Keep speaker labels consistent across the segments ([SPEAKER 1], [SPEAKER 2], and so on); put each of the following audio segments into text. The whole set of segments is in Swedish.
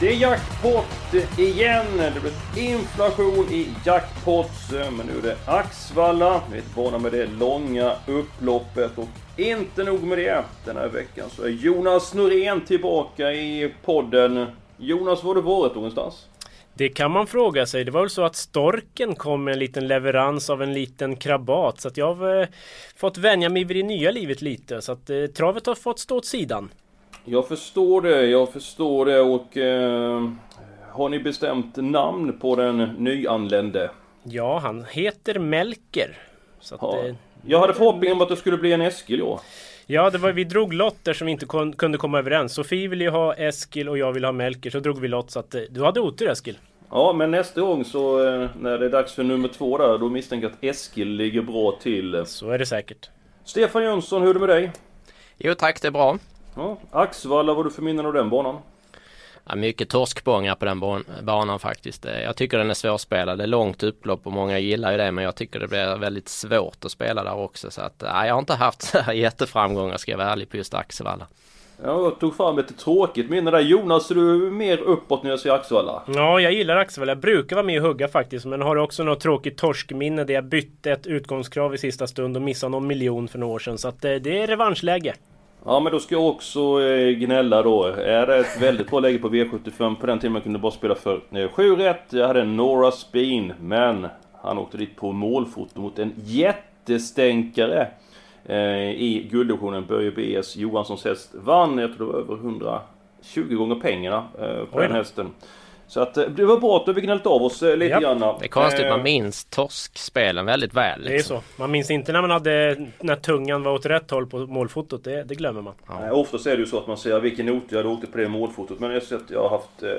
[SPEAKER 1] Det är jackpot igen. Det blir inflation i jackpots. Men nu är det Axvalla. Vi är vana med det långa upploppet. Och inte nog med det. Den här veckan så är Jonas Norén tillbaka i podden. Jonas, var har du varit någonstans?
[SPEAKER 2] Det kan man fråga sig. Det var väl så att storken kom med en liten leverans av en liten krabat. Så att jag har eh, fått vänja mig vid det nya livet lite. Så att eh, travet har fått stå åt sidan.
[SPEAKER 1] Jag förstår det, jag förstår det och... Eh, har ni bestämt namn på den nyanlände?
[SPEAKER 2] Ja, han heter Melker. Så att,
[SPEAKER 1] Ja.
[SPEAKER 2] eh,
[SPEAKER 1] Jag hade förhoppningen om att det skulle bli en Eskil ja.
[SPEAKER 2] ja, det var, vi drog lott där som vi inte kon, kunde komma överens. Sofie ville ju ha Eskil och jag ville ha Melker. Så drog vi lott. Så att eh, du hade otur Eskil.
[SPEAKER 1] Ja, men nästa gång så eh, när det är dags för nummer två där, då misstänker jag att Eskil ligger bra till.
[SPEAKER 2] Så är det säkert.
[SPEAKER 1] Stefan Jönsson, hur är det med dig?
[SPEAKER 3] Jo tack, det är bra.
[SPEAKER 1] Ja, Axvalla, vad du för minnen av den banan?
[SPEAKER 3] Ja, mycket torskbångar på den ban- banan faktiskt. Eh, Jag tycker den är svårspelad. Det är långt upplopp och många gillar ju det men jag tycker det blir väldigt svårt att spela där också. Så att, nej, jag har inte haft så här jätteframgångar ska jag vara ärlig på just Axevalla.
[SPEAKER 1] Ja, jag tog fram ett tråkigt minne där. Jonas, är du mer uppåt när jag säger Axvalla?
[SPEAKER 2] Ja, jag gillar Axevalla. Jag brukar vara med och hugga faktiskt. Men har också något tråkigt torskminne där jag bytte ett utgångskrav i sista stund och missade någon miljon för några år sedan. Så att eh, det är revanschläge.
[SPEAKER 1] Ja, men då ska jag också eh, gnälla då. Är det ett väldigt bra läge på V75? På den tiden man kunde bara spela för eh, 7 rätt. Jag hade Nora Spin, men han åkte dit på målfoto mot en jättestänkare. Eh, I gulddivisionen Börje B.S. Johanssons häst vann. Jag tror det var över 120 gånger pengarna eh, på
[SPEAKER 2] Oj
[SPEAKER 1] den
[SPEAKER 2] då.
[SPEAKER 1] Så att eh, det var bra att vi gnällt av oss eh, lite
[SPEAKER 2] Ja.
[SPEAKER 1] grann.
[SPEAKER 3] Det är konstigt,
[SPEAKER 1] Eh,
[SPEAKER 3] man minns torskspelen väldigt väl.
[SPEAKER 2] Det är
[SPEAKER 3] Liksom.
[SPEAKER 2] så. Man minns inte när man hade när tungan var åt rätt håll på målfotot. Det, det glömmer man.
[SPEAKER 1] Nej, oftast är det ju så att man säger vilken otur jag åkte på det målfotot. Men jag har sett jag har haft eh,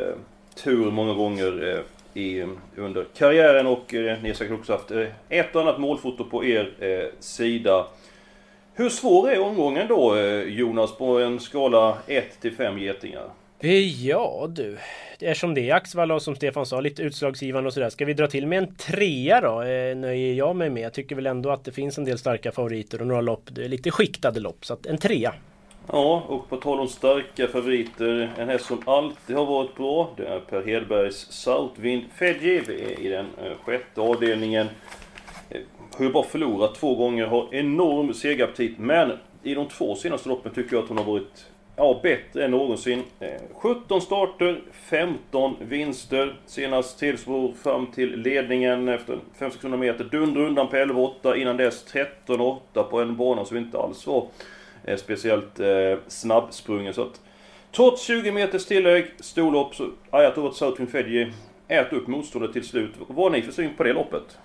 [SPEAKER 1] tur många gånger eh, i, under karriären och eh, ni har säkert också haft eh, ett och annat målfoto på er eh, sida. Hur svår är omgången då eh, Jonas på en skala 1 till 5 getingar?
[SPEAKER 2] Ja du. Eftersom det är Axvall och som Stefan sa lite utslagsgivande och sådär. Ska vi dra till med en trea då? Eh, nöjer jag mig med. Jag tycker väl ändå att det finns en del starka favoriter och några lopp. Det är lite skiktade lopp. Så att en trea.
[SPEAKER 1] Ja, och på tal om starka favoriter, en häst som alltid har varit bra, det är Per Hedbergs Southwind Fedji. Vi är i den eh, sjätte avdelningen. Eh, har ju bara förlorat två gånger, har enorm segeraptit, men i de två senaste loppen tycker jag att hon har varit ja, bättre än någonsin. Eh, 17 starter, 15 vinster. Senast tillsvor fram till ledningen efter 500 meter. Dunder undan på 11-8. Innan dess 13-8 på en bana som inte alls var eh, speciellt eh, snabbsprungen. Så att, trots 20 meters tillägg, storlopp, så Ayatollah Southwind Fedji ät upp motståndet till slut. Vad har ni för syn på det loppet?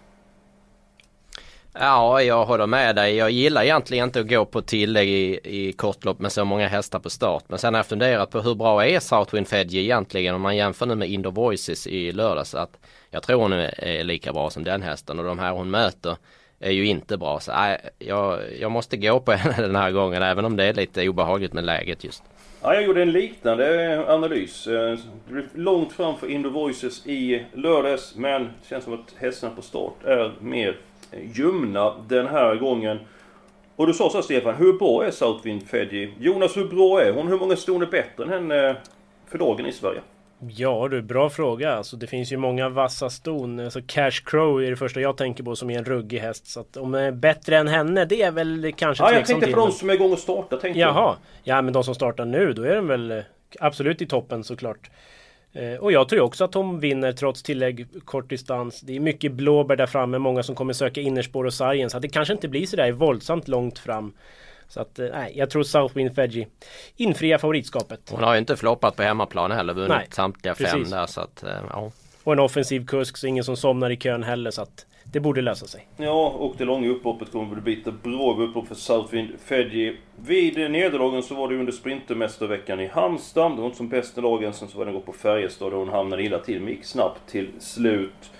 [SPEAKER 3] Ja, jag håller med dig. Jag gillar egentligen inte att gå på tillägg i, i kortlopp med så många hästar på start. Men sen har jag funderat på hur bra är Southwind Fedji egentligen om man jämför nu med Indo Voices i lördags. Att jag tror hon är, lika bra som den hästen och de här hon möter är ju inte bra. Så nej, jag, jag måste gå på henne den här gången även om det är lite obehagligt med läget just.
[SPEAKER 1] Ja, jag gjorde en liknande analys. Det blev långt fram för Indo Voices i lördags, men det känns som att hästarna på start är mer ljumna den här gången. Och du sa så här, Stefan, hur bra är Southwind Fedji? Jonas, hur bra är hon? Hur många ston är bättre än henne för dagen i Sverige?
[SPEAKER 2] Ja du, bra fråga. Alltså, det finns ju många vassa ston. Alltså, Cash Crow är det första jag tänker på som är en ruggig häst. Så att om det är bättre än henne, det är väl kanske
[SPEAKER 1] Ja, jag tänkte på de som är igång och startar, tänkte jag.
[SPEAKER 2] Jaha, ja men de som startar nu, då är den väl eh, absolut i toppen såklart. Eh, Och jag tror också att hon vinner trots tillägg kort distans. Det är mycket blåbär där framme, många som kommer söka innerspår och sargen. Så att det kanske inte blir sådär våldsamt långt fram. Så att, eh, nej, jag tror Southwind Fedji infriar favoritskapet.
[SPEAKER 3] Hon har ju inte floppat på hemmaplan heller, vunnit
[SPEAKER 2] Nej,
[SPEAKER 3] samtliga fem
[SPEAKER 2] precis.
[SPEAKER 3] där så att eh, ja.
[SPEAKER 2] Och en offensiv kusk så ingen som somnar i kön heller så att det borde lösa sig.
[SPEAKER 1] Ja, och det långa upploppet kommer att bli ett bra upplopp för Southwind Fedji. Vid nederlagen så var det under Sprintermästarveckan i Halmstad. Det var inte som bästa lagen. Sen så var det gå på Färjestad och hon hamnade illa till, men gick snabbt till slut.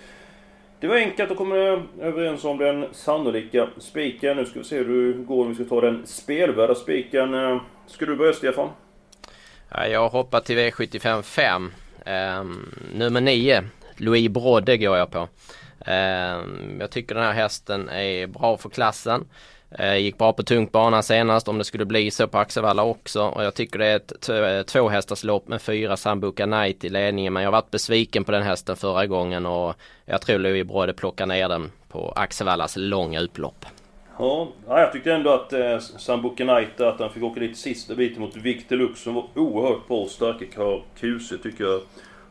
[SPEAKER 1] Det var enkelt att komma överens om den sannolika spiken. Nu ska vi se hur du går om vi ska ta den spelvärda spiken. Ska du börja Stefan?
[SPEAKER 3] Ja, jag hoppar till V75 5. Um, nummer 9, Louis Brodde går jag på. Ehm, jag tycker den här hästen är bra för klassen. Eh, gick bra på tungt bana senast om det skulle bli så på Axevalla också. Och jag tycker det är ett eh, tvåhästarslopp med fyra Sambuca Knight i ledningen. Men jag har varit besviken på den hästen förra gången och jag tror Louis Brode plockar ner den på Axevallas långa upplopp.
[SPEAKER 1] Ja, jag tyckte ändå att eh, Sambuca Knight, att han fick åka dit sista biten mot Victor Lux som var oerhört bra och starka Kuse tycker jag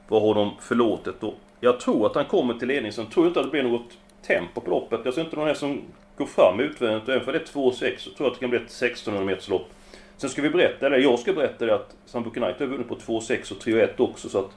[SPEAKER 1] var honom förlåtet. Och jag tror att han kommer till ledning, sen tror jag inte att det blir något tempo på loppet. Jag ser inte någon här som går fram utvändigt. Och även för det är 2,6 så tror jag att det kan bli ett 1600 meters lopp. Sen ska vi berätta, eller jag ska berätta det att Sambuca Knight har vunnit på 2,6 och 3,1 också så att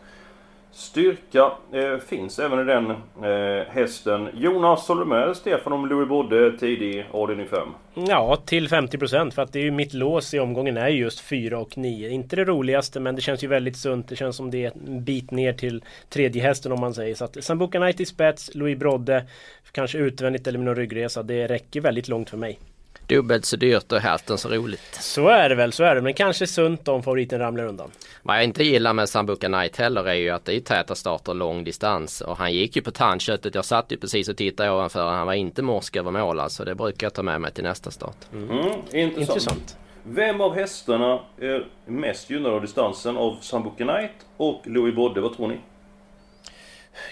[SPEAKER 1] Styrka eh, finns även i den eh, hästen. Jonas, håller du med Stefan om Louis Bodde tidig avdelning 5?
[SPEAKER 2] Ja, till 50% för att det är ju mitt lås i omgången är just 4 och 9. Inte det roligaste men det känns ju väldigt sunt. Det känns som det är en bit ner till tredje hästen om man säger. Så att Sambuca Knight i spets, Louis Brodde kanske utvändigt eller med någon ryggresa. Det räcker väldigt långt för mig.
[SPEAKER 3] Dubbelt så dyrt och hälften så roligt.
[SPEAKER 2] Så är det väl, så är det. Men kanske sunt om favoriten ramlar undan.
[SPEAKER 3] Vad jag inte gillar med Sambuca Night heller är ju att det är täta starter lång distans. Och han gick ju på tandköttet. Jag satt ju precis och tittade ovanför. Han var inte morsk över mål alltså. Det brukar jag ta med mig till nästa start.
[SPEAKER 1] Mm. Mm, intressant. intressant. Vem av hästarna är mest gynnad av distansen av Sambuca Night och Louis Bodde? Vad tror ni?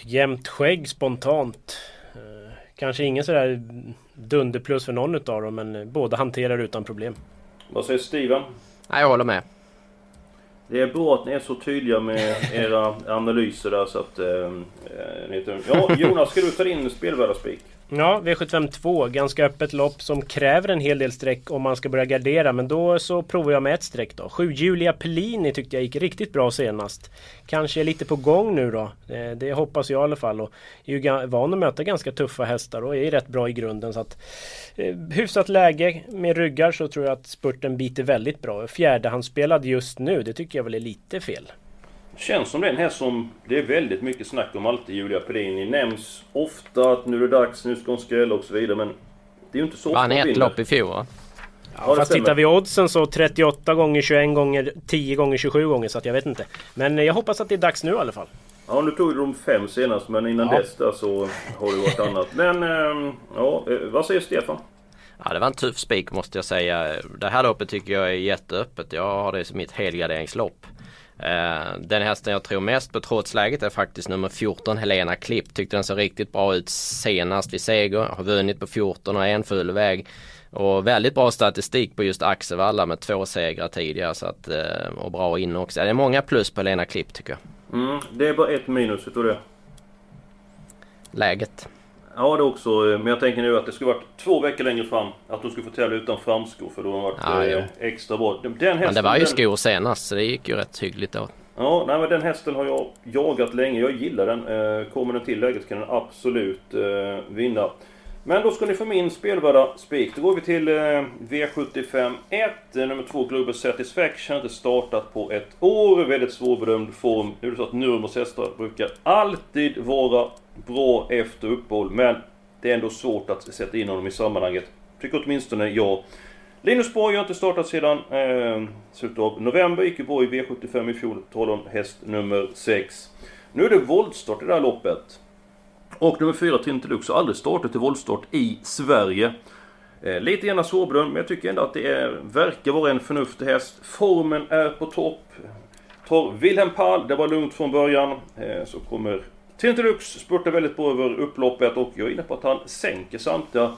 [SPEAKER 2] Jämnt skägg spontant. Kanske ingen sådär dunderplus för någon utav dem men båda hanterar utan problem.
[SPEAKER 1] Vad säger Steven?
[SPEAKER 3] Nej, jag håller med.
[SPEAKER 1] Det är bra att ni är så tydliga med era analyser där så att... Eh, ja, Jonas, ska du ta din spelvärdarspik?
[SPEAKER 2] Ja, V75 2. Ganska öppet lopp som kräver en hel del streck om man ska börja gardera. Men då så provar jag med ett streck då. 7 Julia Pellini tyckte jag gick riktigt bra senast. Kanske är lite på gång nu då. Eh, det, hoppas jag i alla fall. Och är ju van att möta ganska tuffa hästar och är rätt bra i grunden. Så att, eh, hyfsat läge med ryggar så tror jag att spurten biter väldigt bra. Fjärdehandsspelad just nu, det tycker jag väl är lite fel.
[SPEAKER 1] Känns som den här som det är väldigt mycket snack om alltid, Julia Pedini. Nämns ofta att nu är det dags, nu ska hon skrälla och så vidare. Men det är ju inte så
[SPEAKER 3] Vann ett lopp i fjol va?
[SPEAKER 2] Ja, ja fast tittar vi oddsen så 38 gånger 21 gånger 10 gånger 27 gånger så att jag vet inte. Men jag hoppas att det är dags nu i alla fall.
[SPEAKER 1] Ja nu tog du de fem senast men innan ja. dess där så har det varit annat. Men äh, ja, eh, vad säger Stefan?
[SPEAKER 3] Ja det var en tuff spik måste jag säga. Det här loppet tycker jag är jätteöppet. Jag har det som mitt helgarderingslopp. Uh, den hästen jag tror mest på trots läget är faktiskt nummer 14 Helena Klipp. Tyckte den såg riktigt bra ut senast vid seger. Har vunnit på 14 och är en full väg. Och väldigt bra statistik på just Axevalla med två segrar tidigare. Så att, uh, och bra in också. Det är många plus på Helena Klipp tycker
[SPEAKER 1] jag. Mm, det är bara ett minus, vet du det?
[SPEAKER 3] Läget.
[SPEAKER 1] Ja, det också. Men jag tänker nu att det skulle varit två veckor längre fram. Att de skulle få tävla utan framskor för då har varit ja, eh, extra bra. Den
[SPEAKER 3] hästen, men det var ju skor senast så det gick ju rätt hyggligt då.
[SPEAKER 1] Ja, nej men den hästen har jag jagat länge. Jag gillar den. Eh, kommer den till läget kan den absolut eh, vinna. Men då ska ni få min spelvärda spik. Då går vi till eh, V75 1. Nummer 2 Global Satisfaction. Inte startat på ett år. Väldigt svårbedömd form. Nu är det så att Nurmos hästar brukar alltid vara bra efter uppehåll. Men det är ändå svårt att sätta in honom i sammanhanget. Tycker åtminstone jag. Linus Borg har inte startat sedan eh, slutet av november. Gick ju bra i V75 i fjol. Talade om häst nummer 6. Nu är det voltstart i det här loppet. Och nummer 4, Tintelux, har aldrig startat i voltstart i Sverige. Eh, lite gärna svårbedömd, men jag tycker ändå att det är, verkar vara en förnuftig häst. Formen är på topp. Tar Wilhelm Pall, det var lugnt från början. Eh, så kommer Tintelux spurtar väldigt bra över upploppet och jag är inne på att han sänker samtliga.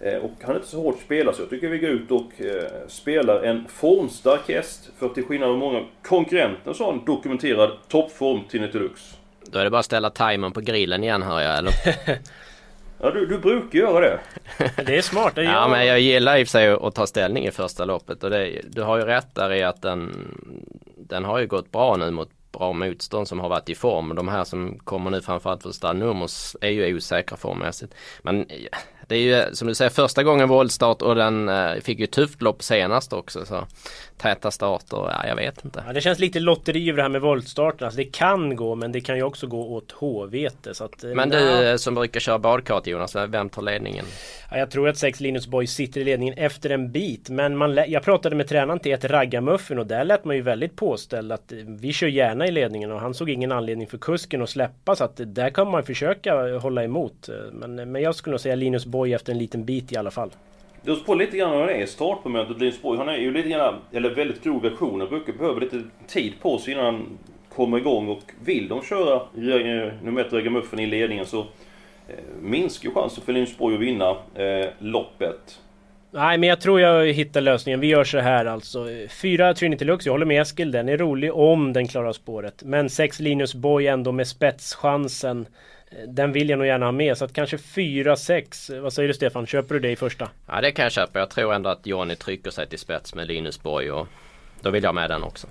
[SPEAKER 1] Eh, och han är inte så hårt spelad så jag tycker vi går ut och eh, spelar en formstark häst. För till skillnad från många konkurrenter så har en dokumenterad toppform Tintelux.
[SPEAKER 3] Då är det bara att ställa timern på grillen igen hör jag eller?
[SPEAKER 1] ja du, du brukar göra det.
[SPEAKER 2] det är smart. Det
[SPEAKER 3] ja men jag gillar i och för sig att ta ställning i första loppet. Och det, du har ju rätt där i att den, den har ju gått bra nu mot bra motstånd som har varit i form. De här som kommer nu framförallt för Stad är ju osäkra formmässigt. Men det är ju som du säger första gången voltstart och den eh, fick ju tufft lopp senast också. Så täta starter, ja jag vet inte.
[SPEAKER 2] Ja, det känns lite lotteri över det här med voltstarten. Alltså, det kan gå men det kan ju också gå åt att,
[SPEAKER 3] eh, men du ja. Eh, som brukar köra badkart Jonas, vem tar ledningen?
[SPEAKER 2] Ja, jag tror att sex Linus Boys sitter i ledningen efter en bit. Men man, jag pratade med tränaren till ett raggarmuffen och där lät man ju väldigt påställd att vi kör gärna i ledningen och han såg ingen anledning för kusken att släppa så att där kan man försöka hålla emot. Men, men jag skulle nog säga Linus Boy efter en liten bit i alla fall.
[SPEAKER 1] Beror på lite grann hur han är i startmomentet. Linus Borg, han är ju lite grann, eller väldigt grov version. Han brukar behöva lite tid på sig innan han kommer igång. Och vill de köra nummer ett Ragamuffen i ledningen så eh, minskar ju chansen för Linus Borg att vinna eh, loppet.
[SPEAKER 2] Nej men jag tror jag hittar lösningen. Vi gör så här alltså. Fyra Trinity Lux, jag håller med Eskil. Den är rolig om den klarar spåret. Men sex Linus Boy ändå med spetschansen. Den vill jag nog gärna ha med så att kanske 4-6. Vad säger du Stefan? Köper du det i första?
[SPEAKER 3] Ja det kan jag köpa. Jag tror ändå att Johnny trycker sig till spets med Linus Borg och då vill jag med den också.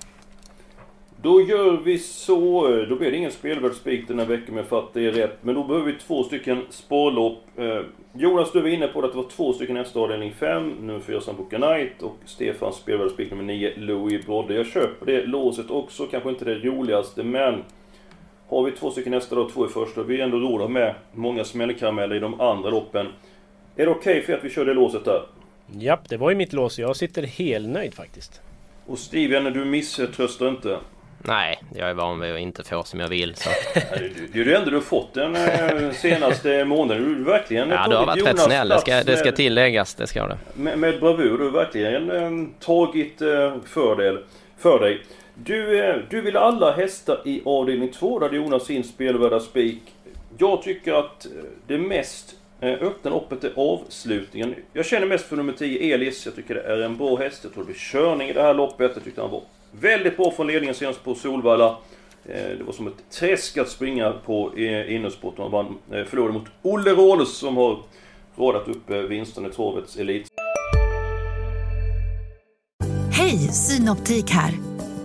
[SPEAKER 1] Då gör vi så. Då blir det ingen spelvärd spik den här veckan om jag det rätt. Men då behöver vi två stycken spårlopp. Eh, Jonas, du var inne på att det var två stycken nästa avdelning 5. Nummer 4 Sambuca Knight och Stefans spelvärd spik nummer 9 Louis Brodde. Jag köper det låset också. Kanske inte det roligaste men har vi två stycken nästa då, två i första, vi är ändå råda med många smällkarameller i de andra loppen. Är det okej okay för att vi kör det låset där?
[SPEAKER 2] Japp, det var ju mitt lås. Jag sitter helnöjd faktiskt.
[SPEAKER 1] Och Steven, du misströstar inte?
[SPEAKER 3] Nej, jag är van vid att inte få som jag vill. Så.
[SPEAKER 1] det är det enda du har fått den eh, senaste månaden. Du verkligen
[SPEAKER 3] Ja, du har varit rätt snäll. Det ska, det ska tilläggas. Det ska det.
[SPEAKER 1] Med, med bravur. Du har verkligen eh, tagit eh, fördel för dig. Du, eh, du vill alla hästar i avdelning 2 där Jonas sin spelvärda spik. Jag tycker att eh, det mest eh, öppna loppet är avslutningen. Jag känner mest för nummer 10, Elis. Jag tycker det är en bra häst. Jag tror det blir körning i det här loppet. Jag tyckte han var väldigt bra från ledningen senast på Solvalla. Det var som ett träsk att springa på innersporten. Han vann, förlorade mot Olle Rådhus som har radat upp vinsten i travets elit.
[SPEAKER 4] Hej, Synoptik här!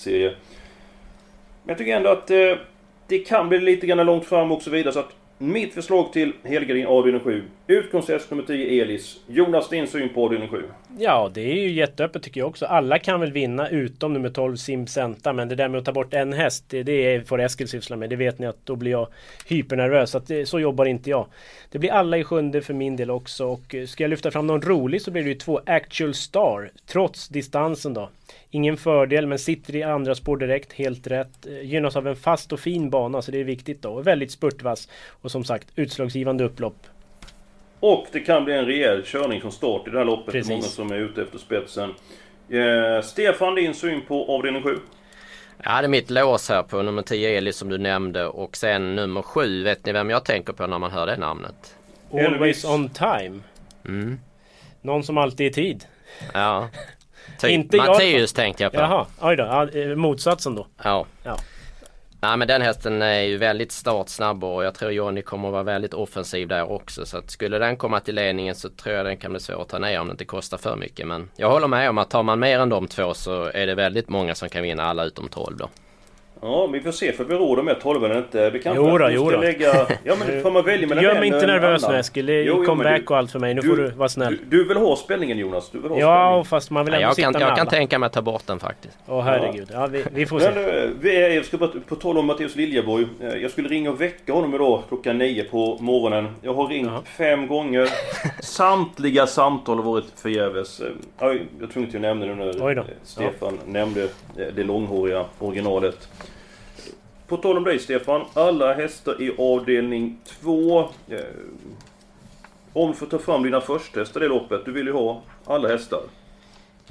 [SPEAKER 1] serie. Men jag tycker ändå att eh, det kan bli lite grann långt fram och så vidare. Så att mitt förslag till helgardin A7 ut nummer 10 Elis. Jonas, din syn på avdelning 7?
[SPEAKER 2] Ja, det är ju jätteöppet tycker jag också. Alla kan väl vinna utom nummer 12 Simsenta. Men det där med att ta bort en häst, det, det får Eskil syssla med. Det vet ni att då blir jag hypernervös. Så, det, så jobbar inte jag. Det blir alla i sjunde för min del också. Och eh, ska jag lyfta fram någon rolig så blir det ju två Actual Star. Trots distansen då. Ingen fördel, men sitter i andra spår direkt, helt rätt. Eh, gynnas av en fast och fin bana, så det är viktigt då. Väldigt spurtvass. Och som sagt, utslagsgivande upplopp
[SPEAKER 1] och det kan bli en rejäl körning från start i det här loppet. Precis. Det är många som är ute efter spetsen. Eh, Stefan, din syn på avdelning 7?
[SPEAKER 3] Jag hade mitt lås här på nummer 10 Elis som du nämnde och sen nummer 7. Vet ni vem jag tänker på när man hör det namnet?
[SPEAKER 2] Always on time.
[SPEAKER 3] Mm.
[SPEAKER 2] Någon som alltid är i tid.
[SPEAKER 3] Ja. Typ Inte Matteus tänkte jag på.
[SPEAKER 2] Jaha, oj då. Ja, eh, motsatsen då.
[SPEAKER 3] Ja. ja. Nej men den hästen är ju väldigt startsnabb och jag tror Johnny kommer att vara väldigt offensiv där också. Så att skulle den komma till ledningen så tror jag den kan bli svår att ta ner om det inte kostar för mycket. Men jag håller med om att tar man mer än de två så är det väldigt många som kan vinna alla utom 12 då.
[SPEAKER 1] Ja, vi får se för vi råder med 12 eller inte.
[SPEAKER 2] Vi kanske jo då, jo då.
[SPEAKER 1] lägga... Ja men får man välja mellan
[SPEAKER 2] Gör mig inte nervös nu Eskil. Det är jo, comeback och allt för mig. Nu du, får du vara snäll.
[SPEAKER 1] Du, du vill ha spänningen Jonas? Du vill ha
[SPEAKER 2] ja, spänning. fast man vill ändå
[SPEAKER 3] ja, jag
[SPEAKER 2] sitta
[SPEAKER 3] kan,
[SPEAKER 2] med
[SPEAKER 3] Jag kan tänka mig att ta bort den faktiskt.
[SPEAKER 2] Åh herregud. Ja, vi, vi får se. Men,
[SPEAKER 1] eh, vi är, jag ska bara, på tal om Matteus Liljeborg. Eh, jag skulle ringa och väcka honom idag klockan 9 på morgonen. Jag har ringt Jaha. fem gånger. Samtliga samtal har varit förgäves. Eh, jag är tvungen att nämna det nu när Stefan ja. nämnde det långhåriga originalet. På tal om dig Stefan, alla hästar i avdelning 2. Eh, om du får ta fram dina första hästar i loppet, du vill ju ha alla hästar.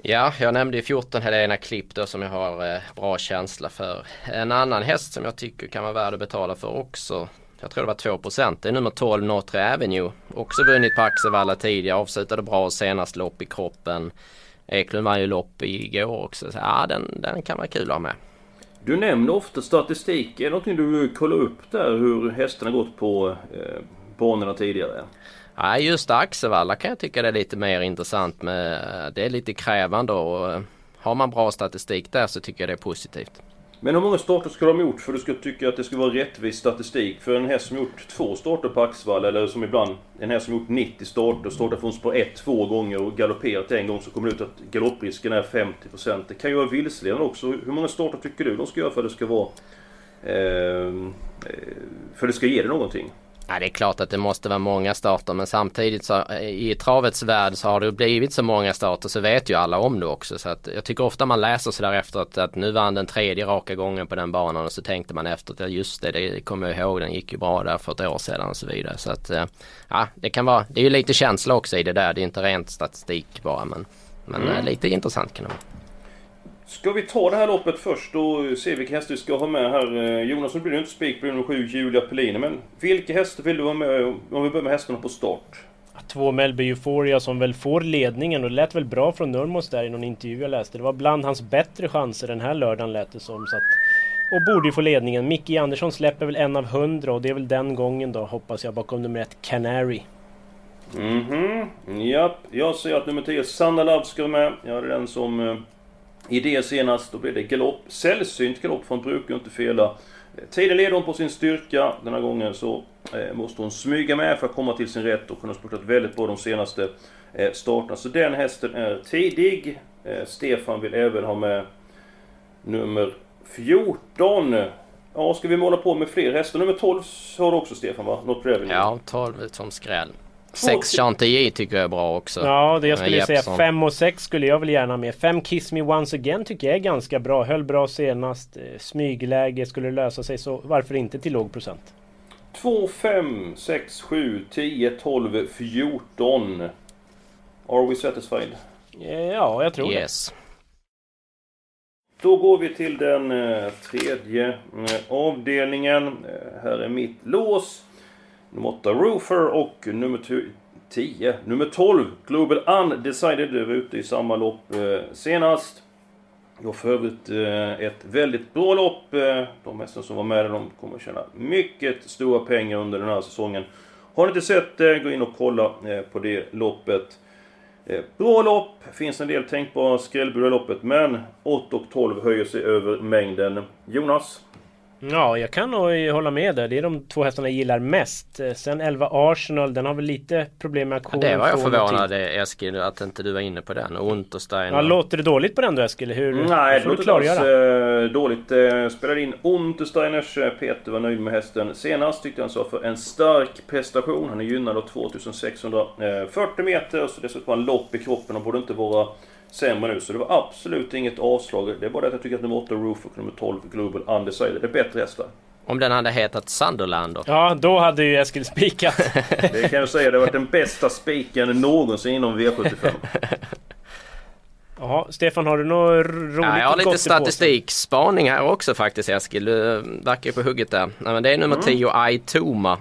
[SPEAKER 3] Ja, jag nämnde ju 14 Helena Klipp då som jag har eh, bra känsla för. En annan häst som jag tycker kan vara värd att betala för också. Jag tror det var 2 Det är nummer 12 Notre Avenue. Också vunnit på Axevalla tidigare. Avslutade bra senast lopp i kroppen. Eklund vann ju lopp igår också. Så, ja, den, den kan vara kul att ha med.
[SPEAKER 1] Du nämner ofta statistik. Är det någonting du kollar upp där hur hästarna gått på eh, banorna tidigare?
[SPEAKER 3] Nej, just Axevalla kan jag tycka det är lite mer intressant med. Eh, det är lite krävande och eh, har man bra statistik där så tycker jag det är positivt.
[SPEAKER 1] Men hur många starter ska de ha gjort för att du ska tycka att det ska vara rättvis statistik? För en häst som gjort två starter på Axevalla, eller som ibland en häst som gjort 90 starter, startar från spår 1 två gånger och galopperat en gång så kommer det ut att galopprisken är 50%. Det kan ju vara vilseledande också. Hur många starter tycker du de ska göra för att det ska vara... Ehm, eh, för att det ska ge dig någonting?
[SPEAKER 3] Ja, det är klart att det måste vara många starter men samtidigt så i travets värld så har det blivit så många starter så vet ju alla om det också. Så att jag tycker ofta man läser sådär efteråt att nu vann den tredje raka gången på den banan och så tänkte man efter att just det, det kommer jag ihåg, den gick ju bra där för ett år sedan och så vidare. Så att ja, det kan vara, det är ju lite känsla också i det där, det är inte rent statistik bara men, men mm. lite intressant kan det vara.
[SPEAKER 1] Ska vi ta det här loppet först och se vilka hästar vi ska ha med här? Eh, Jonas, nu blir det inte spik på nummer 7, Julia Pellini. Men vilka hästar vill du ha med om vi börjar med hästarna på start?
[SPEAKER 2] Två Melby Euphoria som väl får ledningen och det lät väl bra från Nurmos där i någon intervju jag läste. Det var bland hans bättre chanser den här lördagen lät det som. Så att, och borde ju få ledningen. Micke Andersson släpper väl en av hundra och det är väl den gången då hoppas jag bakom nummer ett Canary.
[SPEAKER 1] Mhm, japp. Jag säger att nummer 10 Sanna Love ska vara med. Jag hade den som eh, i det senast, då blev det galopp. Sällsynt galopp, för hon brukar inte fela. Tiden leder hon på sin styrka. Den här gången så eh, måste hon smyga med för att komma till sin rätt och hon har spurtat väldigt bra de senaste eh, starterna. Så den hästen är tidig. Eh, Stefan vill även ha med nummer 14. Ja, ska vi måla på med fler hästar? Nummer 12 har du också Stefan va? Not Revenue.
[SPEAKER 3] Ja, 12 som skräll. 6 Chantilly tycker jag är bra också.
[SPEAKER 2] Ja, det jag skulle säga 5 och 6 skulle jag väl gärna med. 5 Kiss Me Once Again tycker jag är ganska bra. Höll bra senast. Eh, smygläge skulle lösa sig så varför inte till låg procent?
[SPEAKER 1] 2, 5, 6, 7, 10, 12, 14. Are we satisfied?
[SPEAKER 2] Eh, ja, jag tror
[SPEAKER 3] yes. det.
[SPEAKER 1] Då går vi till den eh, tredje avdelningen. Här är mitt lås. Nummer 8 Roofer och nummer 10, nummer 12 Global Undecided. Det var ute i samma lopp eh, senast. Det var för övrigt eh, ett väldigt bra lopp. Eh, de hästar som var med de kommer tjäna mycket stora pengar under den här säsongen. Har ni inte sett det, gå in och kolla eh, på det loppet. Eh, bra lopp, finns en del tänkbara skrällbud i loppet, men 8 och 12 höjer sig över mängden. Jonas?
[SPEAKER 2] Ja, jag kan nog hålla med där. Det är de två hästarna jag gillar mest. Eh, sen 11 Arsenal, den har väl lite problem med
[SPEAKER 3] aktionen. Ja, det var jag förvånad Eskil att inte du var inne på den. Och Untersteiner.
[SPEAKER 2] Ja, låter det dåligt på den då Eskil? Hur,
[SPEAKER 1] Nej, det låter inte alls dåligt. Eh, spelade in Untersteiners. Eh, Peter var nöjd med hästen senast. Tyckte han sa för en stark prestation. Han är gynnad av 2640 meter. Så dessutom har han lopp i kroppen och borde inte vara sämre nu. Så det var absolut inget avslag. Det är bara det att jag tycker att nummer 8 Roof och nummer 12 Global Undecided är bättre hästar.
[SPEAKER 3] Om den hade hetat Sunderland då?
[SPEAKER 2] Ja, då hade ju Eskil spikat.
[SPEAKER 1] det kan jag säga. Det har varit den bästa spiken någonsin inom V75.
[SPEAKER 2] Jaha, Stefan har du något roligt
[SPEAKER 3] ja, Jag har lite statistikspaning här också faktiskt Eskil. Du verkar på hugget där. Nej, men det är nummer mm. 10 Aitoma.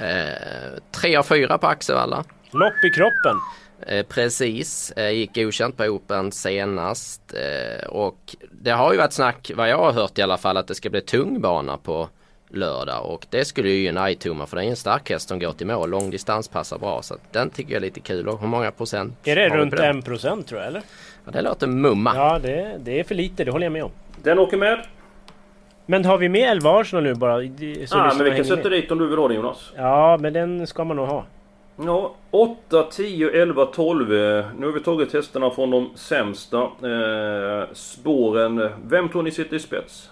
[SPEAKER 3] Eh, 3 av 4 på Axevalla.
[SPEAKER 2] Lopp i kroppen.
[SPEAKER 3] Eh, precis, eh, gick godkänt på Open senast eh, och det har ju varit snack, vad jag har hört i alla fall, att det ska bli tung bana på lördag och det skulle ju gynna Aitoma för det är en stark häst som går till mål. Långdistans passar bra så den tycker jag är lite kul. Och hur många procent?
[SPEAKER 2] Är det runt en procent tror jag eller?
[SPEAKER 3] Ja, det låter mumma.
[SPEAKER 2] Ja det, det är för lite, det håller jag med om.
[SPEAKER 1] Den åker med.
[SPEAKER 2] Men har vi med 11 Arsenal nu bara?
[SPEAKER 1] Så ah, men vi kan sätta dit om du vill ha den Jonas.
[SPEAKER 2] Ja men den ska man nog ha.
[SPEAKER 1] Ja, 8, 10, 11, 12. Nu har vi tagit testerna från de sämsta eh, spåren. Vem tror ni sitter i spets?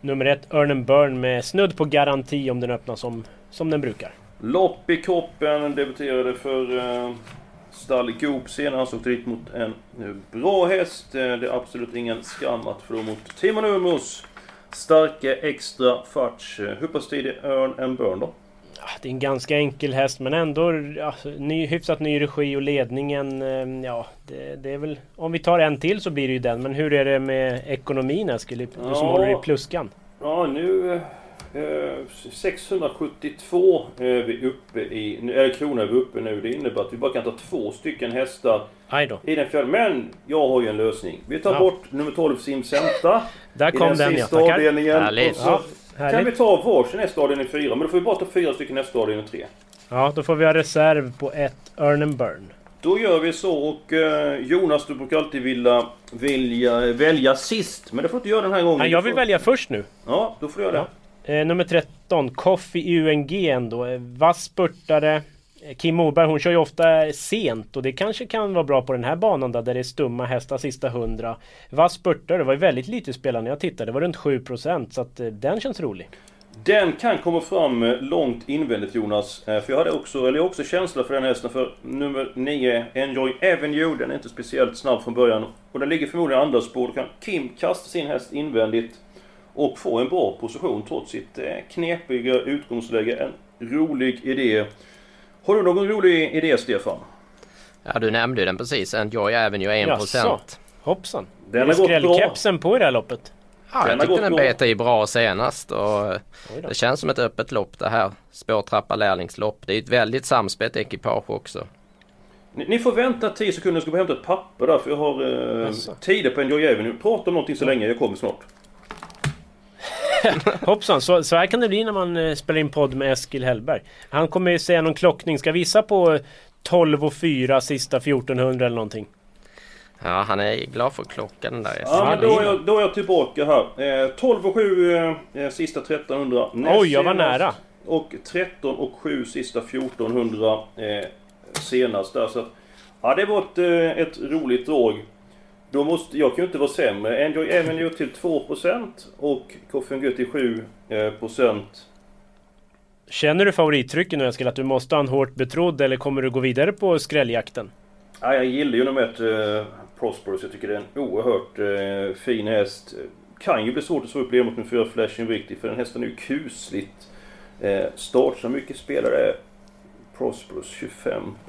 [SPEAKER 2] Nummer ett, Earn Burn med snudd på garanti om den öppnar som, som den brukar.
[SPEAKER 1] Lopp i kroppen, debuterade för eh, stall Goop senast. Åkte dit mot en bra häst. Eh, det är absolut ingen skam att förlora mot Timo Numos starka extra farts. Hur pass tidig Earn and Burn då?
[SPEAKER 2] Det är en ganska enkel häst men ändå ja, ny, hyfsat ny regi och ledningen. eh, Ja, det, det är väl... Om vi tar en till så blir det ju den. Men hur är det med ekonomin Eskil? Du som
[SPEAKER 1] Ja.
[SPEAKER 2] håller i pluskan.
[SPEAKER 1] Ja, nu... Eh, 672 är vi uppe i... nu- Eller kronor är vi uppe nu. Det innebär att vi bara kan ta två stycken hästar i den fjärde. Men jag har ju en lösning. Vi tar
[SPEAKER 2] Ja.
[SPEAKER 1] bort nummer 12 Simcenta.
[SPEAKER 2] Där
[SPEAKER 1] I
[SPEAKER 2] kom
[SPEAKER 1] den
[SPEAKER 2] den ja,
[SPEAKER 1] sista
[SPEAKER 2] tackar.
[SPEAKER 1] avdelningen. Och så
[SPEAKER 2] Ja,
[SPEAKER 1] kan vi
[SPEAKER 2] härligt.
[SPEAKER 1] ta varsin häst i 4. Men då får vi bara ta fyra stycken nästa avdelning 3.
[SPEAKER 2] Ja, då får vi ha reserv på ett Earn and Burn.
[SPEAKER 1] Då gör vi så och eh, Jonas du brukar alltid vilja, vilja välja sist. Men det får du inte göra den här gången.
[SPEAKER 2] Nej, jag vill
[SPEAKER 1] får-
[SPEAKER 2] välja först nu.
[SPEAKER 1] Ja, då får du göra det.
[SPEAKER 2] Eh, nummer 13, Coffee UNG ändå. Eh, Vass spurtare. Kim Moberg hon kör ju ofta sent och det kanske kan vara bra på den här banan där, där det är stumma hästar sista 100. Vass spurtare, det var ju väldigt lite spelare när jag tittade. Det var runt 7% så att eh, den känns rolig.
[SPEAKER 1] Den kan komma fram eh, långt invändigt Jonas. Eh, för jag hade också, eller jag har också känsla för den hästen för nummer 9, Enjoy Avenue. Den är inte speciellt snabb från början. Och den ligger förmodligen i andra spår. Då kan Kim kasta sin häst invändigt. Och få en bra position trots sitt knepiga utgångsläge. En rolig idé. Har du någon rolig idé Stefan?
[SPEAKER 3] Ja du nämnde ju den precis. Enjoy Avenue 1%.
[SPEAKER 2] Jaså? Hoppsan!
[SPEAKER 1] Den har gått bra.
[SPEAKER 2] skrällkepsen på i det här loppet?
[SPEAKER 3] Ja, jag tyckte den bet i bra senast och det känns som ett öppet lopp det här. Spårtrappa lärlingslopp. Det är ett väldigt samspelt ekipage också.
[SPEAKER 1] Ni, ni får vänta 10 sekunder, jag ska bara hämta ett papper där för jag har eh, tider på Enjoy Avenue. Prata om någonting så länge, jag kommer snart.
[SPEAKER 2] Hoppsan, så, så här kan det bli när man eh, spelar in podd med Eskil Hellberg. Han kommer ju säga någon klockning. Ska visa på eh, 12 och 4 sista 1400 eller någonting.
[SPEAKER 3] Ja, han är glad för klockan den där
[SPEAKER 1] Ja, men då är, jag, då är jag tillbaka här. Eh, 12 och 7 eh, sista 1300. näst
[SPEAKER 2] Oj, jag var
[SPEAKER 1] senast.
[SPEAKER 2] nära.
[SPEAKER 1] Och 13 och 7 sista 1400 eh, senast där. Så att, ja, det var ett, eh, ett roligt drag. Då måste, jag kan ju inte vara sämre. Enjoy Avenue till 2% och Coffee Good till 7%. Eh.
[SPEAKER 2] Känner du favorittrycket nu Eskil? Att du måste ha en hårt betrodd eller kommer du gå vidare på skrälljakten?
[SPEAKER 1] Ja, jag gillar ju nummer ett eh, Prosperous. Jag tycker det är en oerhört eh, fin häst. Kan ju bli svårt att slå upp mot med fyra Flashing Victory för den hästen är ju kusligt eh, start. Så mycket spelare Prosperous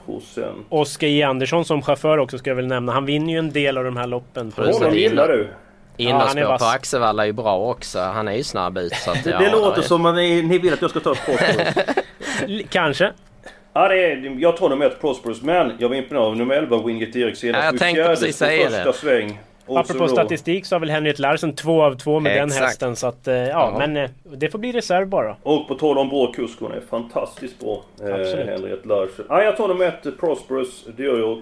[SPEAKER 1] 25%.
[SPEAKER 2] Oskar J Andersson som chaufför också ska jag väl nämna. Han vinner ju en del av de här loppen.
[SPEAKER 1] Honom gillar du.
[SPEAKER 2] Ja,
[SPEAKER 3] Innerspår
[SPEAKER 2] vass.
[SPEAKER 3] på Axevalla är ju bra också. Han är ju snabb ut. Så att,
[SPEAKER 1] Det,
[SPEAKER 3] ja,
[SPEAKER 1] det låter
[SPEAKER 3] är-
[SPEAKER 1] som att ni, ni vill att jag ska ta ett Prosperous.
[SPEAKER 2] Kanske.
[SPEAKER 1] ja, det är, jag tar nummer ett Prosperous men jag var imponerad av nummer 11 Wingate Erik senast.
[SPEAKER 3] Ja, jag tänkte precis säga
[SPEAKER 1] första
[SPEAKER 3] det.
[SPEAKER 1] sväng. Och
[SPEAKER 2] Apropå
[SPEAKER 1] då-
[SPEAKER 2] statistik så har väl Henrik Larsen två av två med den
[SPEAKER 3] Exakt.
[SPEAKER 2] hästen. Så att, eh, ja,
[SPEAKER 3] Ja.
[SPEAKER 2] men eh, det får bli reserv bara.
[SPEAKER 1] Och på tal om bra kusk, hon är fantastiskt bra. Eh,
[SPEAKER 2] Absolut.
[SPEAKER 1] Henriette Larsen. Ja, jag tar nummer ett Prosperous, det gör jag. Och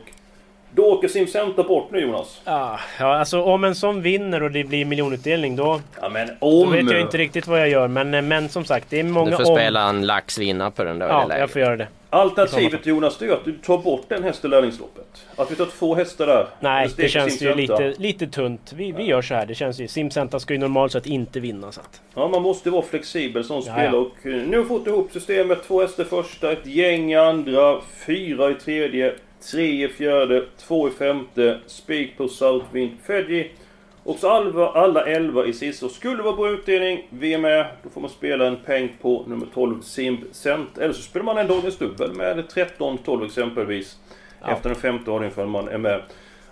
[SPEAKER 1] då åker Simcenter bort nu Jonas.
[SPEAKER 2] Ah, ja, alltså om en sån vinner och det blir miljonutdelning då,
[SPEAKER 1] Ja men
[SPEAKER 2] då
[SPEAKER 1] om...
[SPEAKER 2] vet jag inte riktigt vad jag gör. Men, eh, men som sagt, det är många
[SPEAKER 3] Du får
[SPEAKER 2] om.
[SPEAKER 3] spela en laxvinnare på den då
[SPEAKER 2] Ja, jag får göra det.
[SPEAKER 1] Alternativet Jonas, det är att du tar bort den hästen i lärlingsloppet. Att vi tar två hästar där.
[SPEAKER 2] Nej, det känns ju lite, lite tunt. Vi, vi gör så här. Det känns ju... Simcenter ska ju normalt sett inte vinna. Så att.
[SPEAKER 1] Ja, man måste vara flexibel som spelare. Och eh, nu har vi fått ihop systemet. Två hästar första, ett gäng i andra, fyra i tredje, tre i fjärde, två i femte, spik på Southwind Fedji. Och så alla, alla elva i sista. Och skulle vara bra utdelning, vi är med. Då får man spela en peng på nummer 12 Simb Cent. Eller så spelar man en dagens dubbel med 13-12 exempelvis.
[SPEAKER 2] Ja.
[SPEAKER 1] Efter den femte avdelningen för man är med.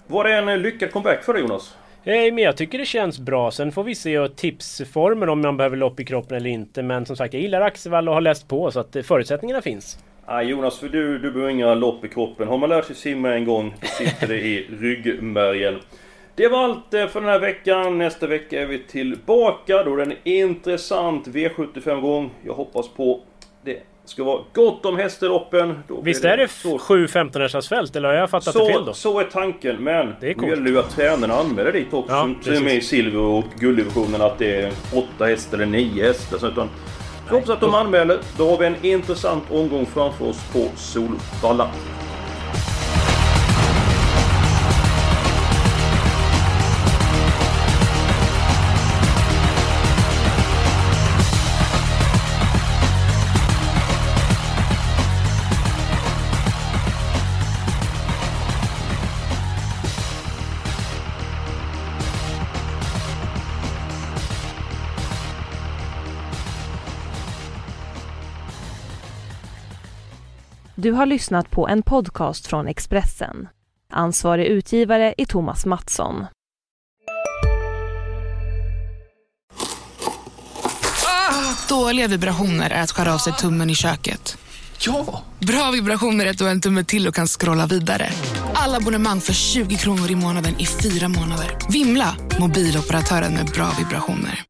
[SPEAKER 1] Var det en eh, lyckad comeback för dig Jonas?
[SPEAKER 2] Eh, men jag tycker det känns bra. Sen får vi se tipsformen om man behöver lopp i kroppen eller inte. Men som sagt, jag gillar Axevalla och har läst på så att eh, förutsättningarna finns.
[SPEAKER 1] Nej Jonas, för du, du behöver inga lopp i kroppen. Har man lärt sig simma en gång, då sitter det i ryggmärgen. Det var allt eh, för den här veckan. Nästa vecka är vi tillbaka. Då är det en intressant V75-gång. Jag hoppas på det ska vara gott om häst i loppen. Då blir
[SPEAKER 2] Visst är det
[SPEAKER 1] så-
[SPEAKER 2] sju 15 fält eller har jag fattat det fel
[SPEAKER 1] så,
[SPEAKER 2] då?
[SPEAKER 1] så är tanken, men
[SPEAKER 2] Det är
[SPEAKER 1] nu gäller det ju att tränarna anmäler dit också.
[SPEAKER 2] Ja,
[SPEAKER 1] som som är med i silver och gulddivisionen att det är åtta hästar eller nio hästar. Så utan, så hoppas att de anmäler. Då har vi en intressant omgång framför oss på Solvalla.
[SPEAKER 5] Du har lyssnat på en podcast från Expressen. Ansvarig utgivare är Thomas Mattsson.
[SPEAKER 6] Dåliga vibrationer är att skära av sig tummen i köket.
[SPEAKER 7] Ja!
[SPEAKER 6] Bra vibrationer är att du har en tumme till och kan scrolla vidare. Alla abonnemang för 20 kronor i månaden i fyra månader. Vimla! Mobiloperatören med bra vibrationer.